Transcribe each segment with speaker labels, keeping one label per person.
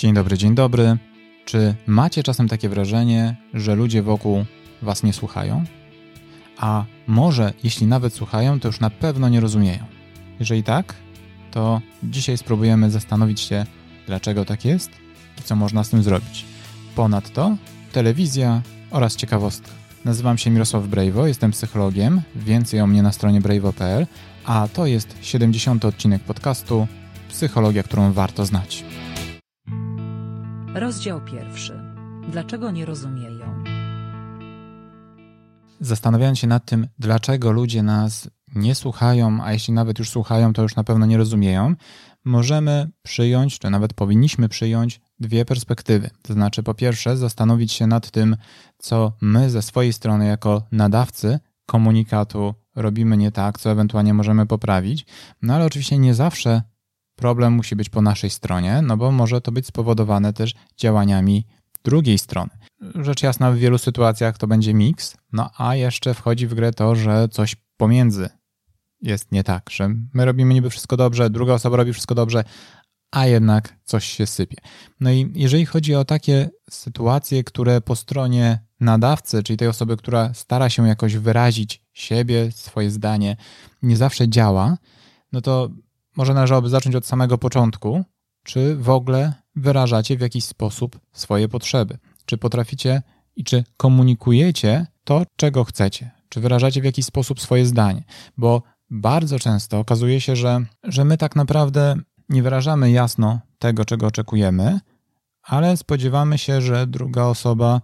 Speaker 1: Dzień dobry, dzień dobry. Czy macie czasem takie wrażenie, że ludzie wokół was nie słuchają? A może, jeśli nawet słuchają, to już na pewno nie rozumieją. Jeżeli tak, to dzisiaj spróbujemy zastanowić się, dlaczego tak jest i co można z tym zrobić. Ponadto telewizja oraz ciekawostka. Nazywam się Mirosław Brejwo, jestem psychologiem. Więcej o mnie na stronie brejwo.pl, a to jest 70. odcinek podcastu Psychologia, którą warto znać.
Speaker 2: Rozdział pierwszy. Dlaczego nie rozumieją?
Speaker 1: Zastanawiając się nad tym, dlaczego ludzie nas nie słuchają, a jeśli nawet już słuchają, to już na pewno nie rozumieją, możemy przyjąć, czy nawet powinniśmy przyjąć dwie perspektywy. To znaczy, po pierwsze, zastanowić się nad tym, co my ze swojej strony, jako nadawcy komunikatu, robimy nie tak, co ewentualnie możemy poprawić. No ale oczywiście nie zawsze problem musi być po naszej stronie, no bo może to być spowodowane też działaniami drugiej strony. Rzecz jasna, w wielu sytuacjach to będzie miks, no a jeszcze wchodzi w grę to, że coś pomiędzy jest nie tak, że my robimy niby wszystko dobrze, druga osoba robi wszystko dobrze, a jednak coś się sypie. No i jeżeli chodzi o takie sytuacje, które po stronie nadawcy, czyli tej osoby, która stara się jakoś wyrazić siebie, swoje zdanie, nie zawsze działa, no to może należałoby zacząć od samego początku, czy w ogóle wyrażacie w jakiś sposób swoje potrzeby. Czy potraficie i czy komunikujecie to, czego chcecie. Czy wyrażacie w jakiś sposób swoje zdanie. Bo bardzo często okazuje się, że, że my tak naprawdę nie wyrażamy jasno tego, czego oczekujemy, ale spodziewamy się, że druga osoba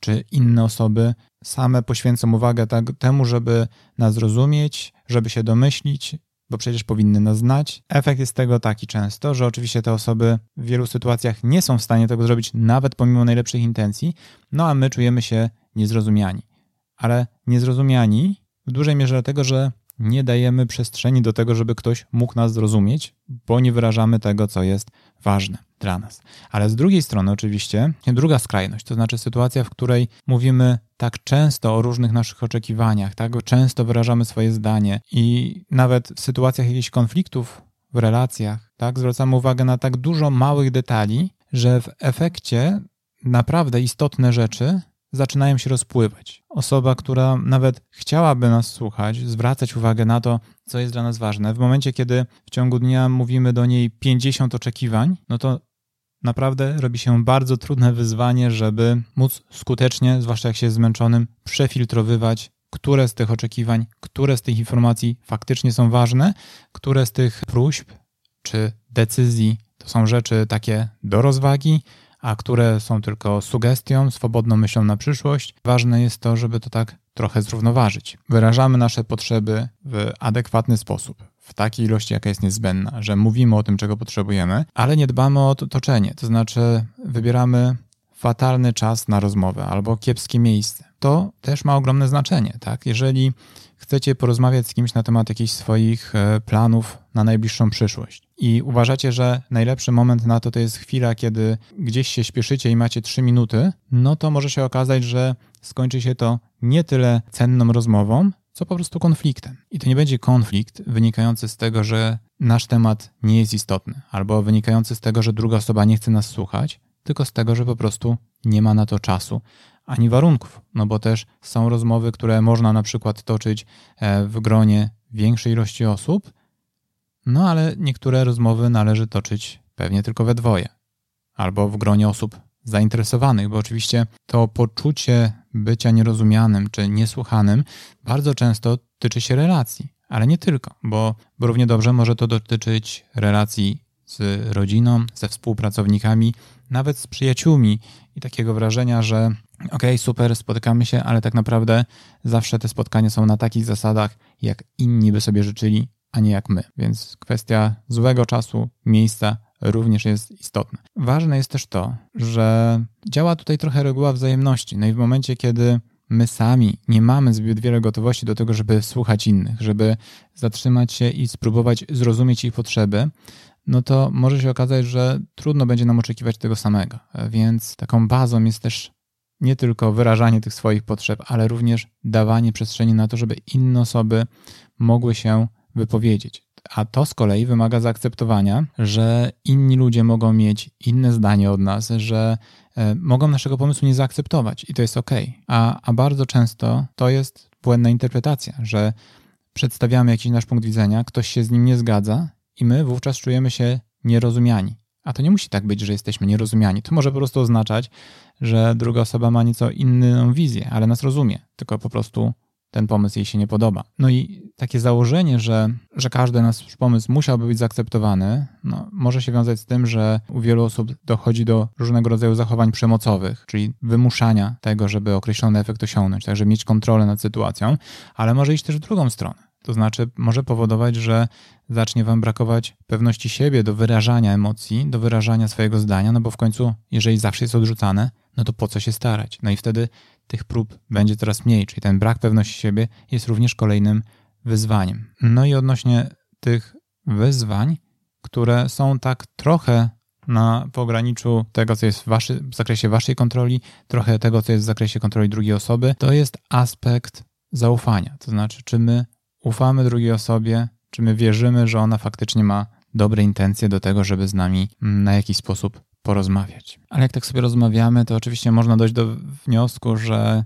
Speaker 1: czy inne osoby same poświęcą uwagę tak, temu, żeby nas zrozumieć, żeby się domyślić, bo przecież powinny nas znać. Efekt jest tego taki często, że oczywiście te osoby w wielu sytuacjach nie są w stanie tego zrobić, nawet pomimo najlepszych intencji, no a my czujemy się niezrozumiani. Ale niezrozumiani w dużej mierze dlatego, że nie dajemy przestrzeni do tego, żeby ktoś mógł nas zrozumieć, bo nie wyrażamy tego, co jest ważne dla nas. Ale z drugiej strony, oczywiście, druga skrajność, to znaczy sytuacja, w której mówimy tak często o różnych naszych oczekiwaniach, tak często wyrażamy swoje zdanie i nawet w sytuacjach jakichś konfliktów w relacjach, tak, zwracamy uwagę na tak dużo małych detali, że w efekcie naprawdę istotne rzeczy zaczynają się rozpływać. Osoba, która nawet chciałaby nas słuchać, zwracać uwagę na to, co jest dla nas ważne, w momencie, kiedy w ciągu dnia mówimy do niej 50 oczekiwań, no to naprawdę robi się bardzo trudne wyzwanie, żeby móc skutecznie, zwłaszcza jak się jest zmęczonym, przefiltrowywać, które z tych oczekiwań, które z tych informacji faktycznie są ważne, które z tych próśb czy decyzji to są rzeczy takie do rozwagi, a które są tylko sugestią, swobodną myślą na przyszłość. Ważne jest to, żeby to tak trochę zrównoważyć. Wyrażamy nasze potrzeby w adekwatny sposób, w takiej ilości, jaka jest niezbędna, że mówimy o tym, czego potrzebujemy, ale nie dbamy o otoczenie, to znaczy wybieramy fatalny czas na rozmowę albo kiepskie miejsce. To też ma ogromne znaczenie, tak? Jeżeli chcecie porozmawiać z kimś na temat jakichś swoich e, planów na najbliższą przyszłość i uważacie, że najlepszy moment na to to jest chwila, kiedy gdzieś się śpieszycie i macie 3 minuty, no to może się okazać, że skończy się to nie tyle cenną rozmową, co po prostu konfliktem. I to nie będzie konflikt wynikający z tego, że nasz temat nie jest istotny, albo wynikający z tego, że druga osoba nie chce nas słuchać, tylko z tego, że po prostu nie ma na to czasu ani warunków. No bo też są rozmowy, które można na przykład toczyć e, w gronie większej ilości osób, no ale niektóre rozmowy należy toczyć pewnie tylko we dwoje albo w gronie osób zainteresowanych, bo oczywiście to poczucie bycia nierozumianym czy niesłuchanym bardzo często tyczy się relacji, ale nie tylko, bo, bo równie dobrze może to dotyczyć relacji z rodziną, ze współpracownikami, nawet z przyjaciółmi i takiego wrażenia, że okej, okay, super, spotykamy się, ale tak naprawdę zawsze te spotkania są na takich zasadach, jak inni by sobie życzyli, a nie jak my. Więc kwestia złego czasu, miejsca również jest istotna. Ważne jest też to, że działa tutaj trochę reguła wzajemności. No i w momencie, kiedy my sami nie mamy zbyt wiele gotowości do tego, żeby słuchać innych, żeby zatrzymać się i spróbować zrozumieć ich potrzeby, no to może się okazać, że trudno będzie nam oczekiwać tego samego. Więc taką bazą jest też nie tylko wyrażanie tych swoich potrzeb, ale również dawanie przestrzeni na to, żeby inne osoby mogły się wypowiedzieć. A to z kolei wymaga zaakceptowania, że inni ludzie mogą mieć inne zdanie od nas, że e, mogą naszego pomysłu nie zaakceptować i to jest ok. A, a bardzo często to jest błędna interpretacja, że przedstawiamy jakiś nasz punkt widzenia, ktoś się z nim nie zgadza i my wówczas czujemy się nierozumiani. A to nie musi tak być, że jesteśmy nierozumiani. To może po prostu oznaczać, że druga osoba ma nieco inną wizję, ale nas rozumie, tylko po prostu ten pomysł jej się nie podoba. No i takie założenie, że, że każdy nasz pomysł musiałby być zaakceptowany, no, może się wiązać z tym, że u wielu osób dochodzi do różnego rodzaju zachowań przemocowych, czyli wymuszania tego, żeby określony efekt osiągnąć, także mieć kontrolę nad sytuacją, ale może iść też w drugą stronę. To znaczy, może powodować, że zacznie wam brakować pewności siebie do wyrażania emocji, do wyrażania swojego zdania, no bo w końcu, jeżeli zawsze jest odrzucane, no to po co się starać? No i wtedy tych prób będzie coraz mniej, czyli ten brak pewności siebie jest również kolejnym wyzwaniem. No i odnośnie tych wyzwań, które są tak trochę na pograniczu tego, co jest w, waszy, w zakresie waszej kontroli, trochę tego, co jest w zakresie kontroli drugiej osoby, to jest aspekt zaufania. To znaczy, czy my ufamy drugiej osobie, czy my wierzymy, że ona faktycznie ma dobre intencje do tego, żeby z nami na jakiś sposób porozmawiać. Ale jak tak sobie rozmawiamy, to oczywiście można dojść do wniosku, że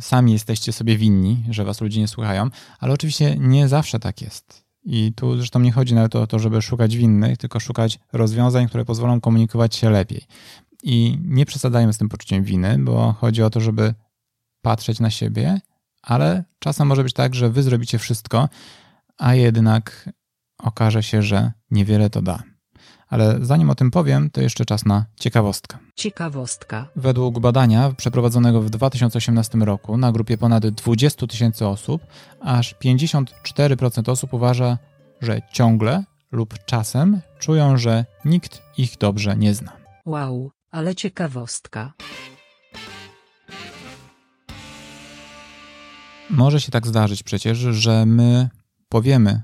Speaker 1: sami jesteście sobie winni, że was ludzie nie słuchają, ale oczywiście nie zawsze tak jest. I tu zresztą nie chodzi nawet o to, żeby szukać winnych, tylko szukać rozwiązań, które pozwolą komunikować się lepiej. I nie przesadzajmy z tym poczuciem winy, bo chodzi o to, żeby patrzeć na siebie, ale czasem może być tak, że wy zrobicie wszystko, a jednak okaże się, że niewiele to da. Ale zanim o tym powiem, to jeszcze czas na ciekawostkę.
Speaker 2: Ciekawostka.
Speaker 1: Według badania przeprowadzonego w 2018 roku na grupie ponad 20 tysięcy osób, aż 54% osób uważa, że ciągle lub czasem czują, że nikt ich dobrze nie zna.
Speaker 2: Wow, ale ciekawostka.
Speaker 1: Może się tak zdarzyć przecież, że my powiemy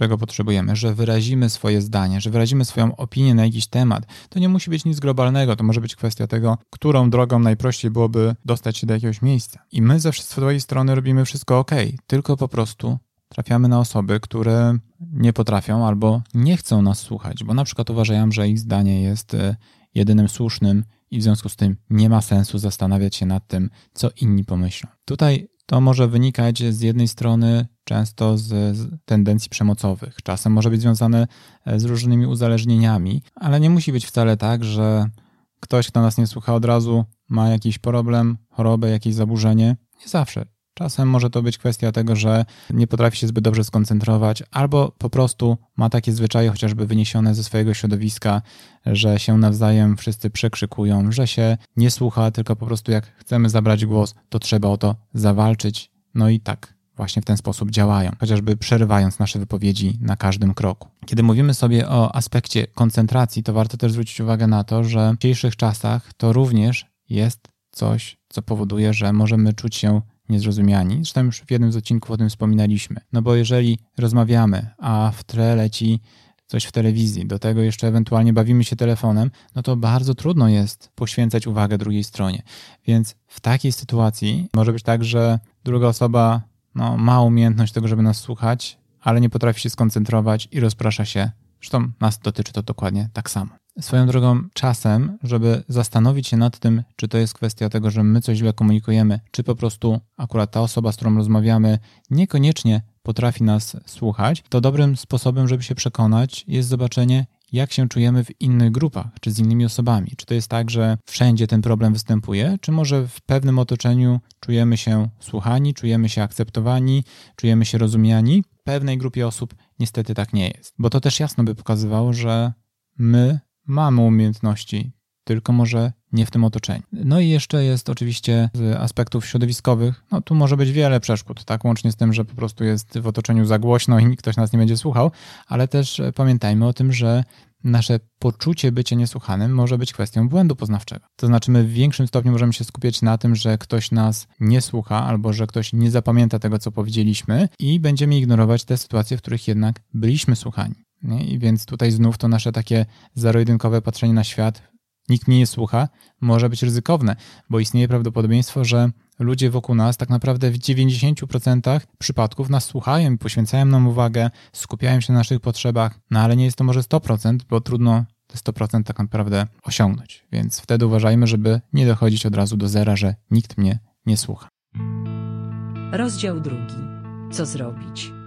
Speaker 1: czego potrzebujemy, że wyrazimy swoje zdanie, że wyrazimy swoją opinię na jakiś temat. To nie musi być nic globalnego, to może być kwestia tego, którą drogą najprościej byłoby dostać się do jakiegoś miejsca. I my ze swojej strony robimy wszystko ok, tylko po prostu trafiamy na osoby, które nie potrafią albo nie chcą nas słuchać, bo na przykład uważają, że ich zdanie jest e, jedynym słusznym i w związku z tym nie ma sensu zastanawiać się nad tym, co inni pomyślą. Tutaj to może wynikać z jednej strony często z, tendencji przemocowych. Czasem może być związane e, z różnymi uzależnieniami, ale nie musi być wcale tak, że ktoś, kto nas nie słucha od razu, ma jakiś problem, chorobę, jakieś zaburzenie. Nie zawsze. Czasem może to być kwestia tego, że nie potrafi się zbyt dobrze skoncentrować, albo po prostu ma takie zwyczaje, chociażby wyniesione ze swojego środowiska, że się nawzajem wszyscy przekrzykują, że się nie słucha, tylko po prostu jak chcemy zabrać głos, to trzeba o to zawalczyć. No i tak właśnie w ten sposób działają, chociażby przerywając nasze wypowiedzi na każdym kroku. Kiedy mówimy sobie o aspekcie koncentracji, to warto też zwrócić uwagę na to, że w dzisiejszych czasach to również jest coś, co powoduje, że możemy czuć się niezrozumiani. Zresztą już w jednym z odcinków o tym wspominaliśmy. No bo jeżeli rozmawiamy, a w tle leci coś w telewizji, do tego jeszcze ewentualnie bawimy się telefonem, no to bardzo trudno jest poświęcać uwagę drugiej stronie. Więc w takiej sytuacji może być tak, że druga osoba no, ma umiejętność tego, żeby nas słuchać, ale nie potrafi się skoncentrować i rozprasza się. Zresztą nas dotyczy to dokładnie tak samo. Swoją drogą, czasem, żeby zastanowić się nad tym, czy to jest kwestia tego, że my coś źle komunikujemy, czy po prostu akurat ta osoba, z którą rozmawiamy, niekoniecznie potrafi nas słuchać, to dobrym sposobem, żeby się przekonać, jest zobaczenie, jak się czujemy w innych grupach, czy z innymi osobami. Czy to jest tak, że wszędzie ten problem występuje, czy może w pewnym otoczeniu czujemy się słuchani, czujemy się akceptowani, czujemy się rozumiani. W pewnej grupie osób niestety tak nie jest. Bo to też jasno by pokazywało, że my mamy umiejętności, tylko może nie w tym otoczeniu. No i jeszcze jest oczywiście z aspektów środowiskowych, no tu może być wiele przeszkód, tak, łącznie z tym, że po prostu jest w otoczeniu za głośno i ktoś nas nie będzie słuchał, ale też pamiętajmy o tym, że nasze poczucie bycia niesłuchanym może być kwestią błędu poznawczego. To znaczy, my w większym stopniu możemy się skupiać na tym, że ktoś nas nie słucha albo że ktoś nie zapamięta tego, co powiedzieliśmy, i będziemy ignorować te sytuacje, w których jednak byliśmy słuchani. I więc tutaj znów to nasze takie zero-jedynkowe patrzenie na świat nikt mnie nie słucha, może być ryzykowne, bo istnieje prawdopodobieństwo, że ludzie wokół nas tak naprawdę w 90% przypadków nas słuchają i poświęcają nam uwagę, skupiają się na naszych potrzebach, no ale nie jest to może 100%, bo trudno te 100% tak naprawdę osiągnąć. Więc wtedy uważajmy, żeby nie dochodzić od razu do zera, że nikt mnie nie słucha.
Speaker 2: Rozdział drugi. Co zrobić?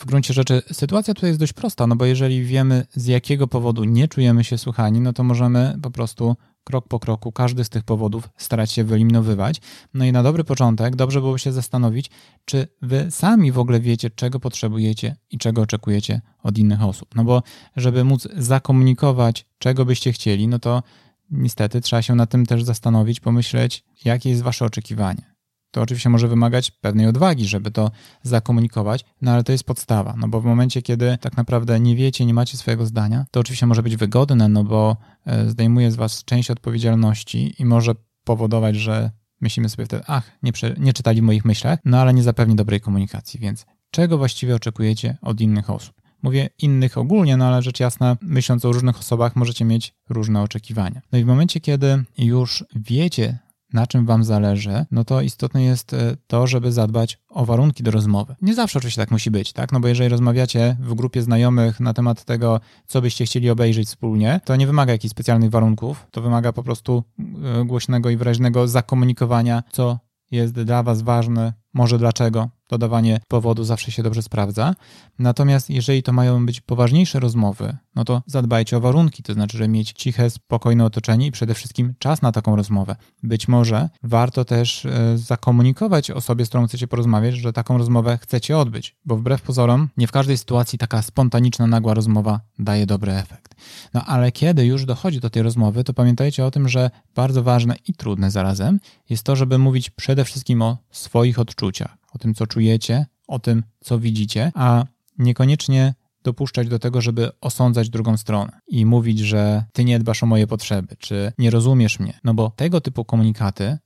Speaker 1: W gruncie rzeczy sytuacja tutaj jest dość prosta, no bo jeżeli wiemy z jakiego powodu nie czujemy się słuchani, no to możemy po prostu krok po kroku każdy z tych powodów starać się wyeliminowywać. No i na dobry początek dobrze byłoby się zastanowić, czy wy sami w ogóle wiecie, czego potrzebujecie i czego oczekujecie od innych osób. No bo żeby móc zakomunikować, czego byście chcieli, no to niestety trzeba się na tym też zastanowić, pomyśleć, jakie jest wasze oczekiwanie. To oczywiście może wymagać pewnej odwagi, żeby to zakomunikować, no ale to jest podstawa, no bo w momencie, kiedy tak naprawdę nie wiecie, nie macie swojego zdania, to oczywiście może być wygodne, no bo e, zdejmuje z was część odpowiedzialności i może powodować, że myślimy sobie wtedy, ach, nie, nie czytali w moich myślach, no ale nie zapewni dobrej komunikacji, więc czego właściwie oczekujecie od innych osób? Mówię innych ogólnie, no ale rzecz jasna, myśląc o różnych osobach, możecie mieć różne oczekiwania. No i w momencie, kiedy już wiecie, na czym Wam zależy, no to istotne jest e, to, żeby zadbać o warunki do rozmowy. Nie zawsze oczywiście tak musi być, tak? No bo jeżeli rozmawiacie w grupie znajomych na temat tego, co byście chcieli obejrzeć wspólnie, to nie wymaga jakichś specjalnych warunków, to wymaga po prostu e, głośnego i wyraźnego zakomunikowania, co jest dla Was ważne, może dlaczego, dodawanie powodu zawsze się dobrze sprawdza. Natomiast jeżeli to mają być poważniejsze rozmowy, no to zadbajcie o warunki, to znaczy, że mieć ciche, spokojne otoczenie i przede wszystkim czas na taką rozmowę. Być może warto też e, zakomunikować osobie, z którą chcecie porozmawiać, że taką rozmowę chcecie odbyć, bo wbrew pozorom nie w każdej sytuacji taka spontaniczna, nagła rozmowa daje dobry efekt. No ale kiedy już dochodzi do tej rozmowy, to pamiętajcie o tym, że bardzo ważne i trudne zarazem jest to, żeby mówić przede wszystkim o swoich odczuciach o tym, co czujecie, o tym, co widzicie, a niekoniecznie dopuszczać do tego, żeby osądzać drugą stronę i mówić, że ty nie dbasz o moje potrzeby, czy nie rozumiesz mnie. No bo tego typu komunikaty,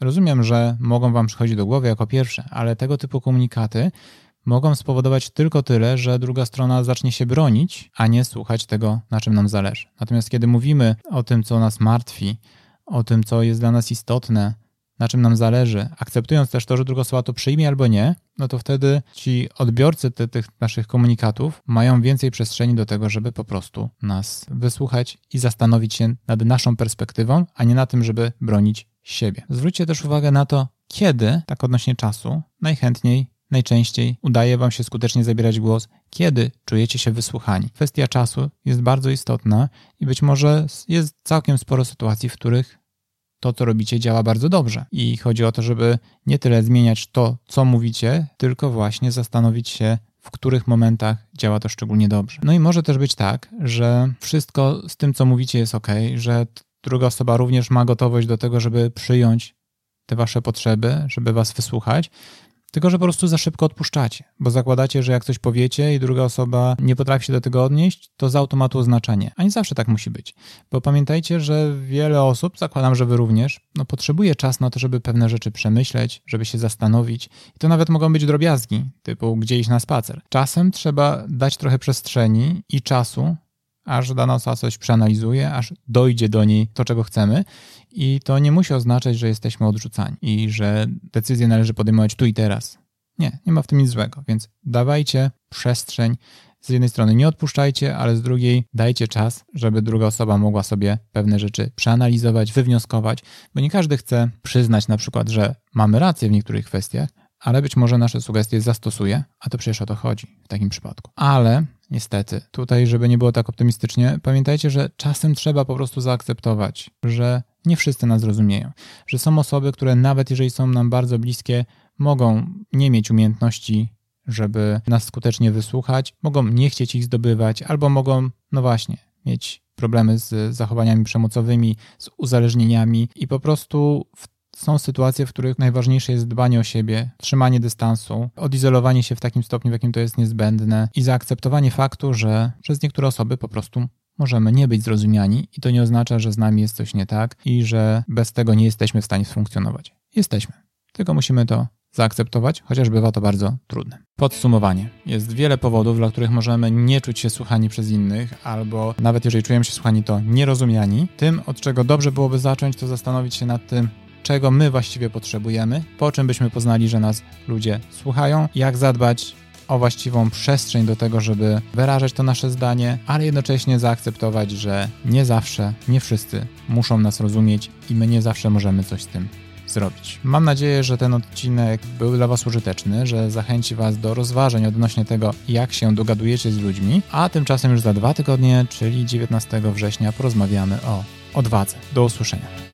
Speaker 1: rozumiem, że mogą wam przychodzić do głowy jako pierwsze, ale tego typu komunikaty mogą spowodować tylko tyle, że druga strona zacznie się bronić, a nie słuchać tego, na czym nam zależy. Natomiast kiedy mówimy o tym, co nas martwi, o tym, co jest dla nas istotne, na czym nam zależy, akceptując też to, że druga osoba to przyjmie albo nie, no to wtedy ci odbiorcy te, tych naszych komunikatów mają więcej przestrzeni do tego, żeby po prostu nas wysłuchać i zastanowić się nad naszą perspektywą, a nie na tym, żeby bronić siebie. Zwróćcie też uwagę na to, kiedy, tak odnośnie czasu, najchętniej najczęściej udaje Wam się skutecznie zabierać głos, kiedy czujecie się wysłuchani. Kwestia czasu jest bardzo istotna i być może jest całkiem sporo sytuacji, w których to, co robicie, działa bardzo dobrze. I chodzi o to, żeby nie tyle zmieniać to, co mówicie, tylko właśnie zastanowić się, w których momentach działa to szczególnie dobrze. No i może też być tak, że wszystko z tym, co mówicie, jest ok, że druga osoba również ma gotowość do tego, żeby przyjąć te wasze potrzeby, żeby was wysłuchać, tylko, że po prostu za szybko odpuszczacie, bo zakładacie, że jak coś powiecie i druga osoba nie potrafi się do tego odnieść, to z automatu oznaczenie. A nie zawsze tak musi być. Bo pamiętajcie, że wiele osób, zakładam, że wy również, no, potrzebuje czas na to, żeby pewne rzeczy przemyśleć, żeby się zastanowić. I to nawet mogą być drobiazgi, typu gdzie iść na spacer. Czasem trzeba dać trochę przestrzeni i czasu, aż dana osoba coś przeanalizuje, aż dojdzie do niej to, czego chcemy. I to nie musi oznaczać, że jesteśmy odrzucani i że decyzję należy podejmować tu i teraz. Nie, nie ma w tym nic złego, więc dawajcie przestrzeń. Z jednej strony nie odpuszczajcie, ale z drugiej dajcie czas, żeby druga osoba mogła sobie pewne rzeczy przeanalizować, wywnioskować, bo nie każdy chce przyznać na przykład, że mamy rację w niektórych kwestiach, ale być może nasze sugestie zastosuje, a to przecież o to chodzi w takim przypadku. Ale niestety, tutaj, żeby nie było tak optymistycznie, pamiętajcie, że czasem trzeba po prostu zaakceptować, że nie wszyscy nas rozumieją, że są osoby, które nawet jeżeli są nam bardzo bliskie, mogą nie mieć umiejętności, żeby nas skutecznie wysłuchać, mogą nie chcieć ich zdobywać, albo mogą, no właśnie, mieć problemy z zachowaniami przemocowymi, z uzależnieniami i po prostu w są sytuacje, w których najważniejsze jest dbanie o siebie, trzymanie dystansu, odizolowanie się w takim stopniu, w jakim to jest niezbędne i zaakceptowanie faktu, że przez niektóre osoby po prostu możemy nie być zrozumiani i to nie oznacza, że z nami jest coś nie tak i że bez tego nie jesteśmy w stanie funkcjonować. Jesteśmy, tylko musimy to zaakceptować, chociaż bywa to bardzo trudne. Podsumowanie. Jest wiele powodów, dla których możemy nie czuć się słuchani przez innych, albo nawet jeżeli czujemy się słuchani, to nierozumiani. Tym, od czego dobrze byłoby zacząć, to zastanowić się nad tym, czego my właściwie potrzebujemy, po czym byśmy poznali, że nas ludzie słuchają, jak zadbać o właściwą przestrzeń do tego, żeby wyrażać to nasze zdanie, ale jednocześnie zaakceptować, że nie zawsze, nie wszyscy muszą nas rozumieć i my nie zawsze możemy coś z tym zrobić. Mam nadzieję, że ten odcinek był dla Was użyteczny, że zachęci Was do rozważań odnośnie tego, jak się dogadujecie z ludźmi, a tymczasem już za dwa tygodnie, czyli 19 września, porozmawiamy o odwadze. Do usłyszenia.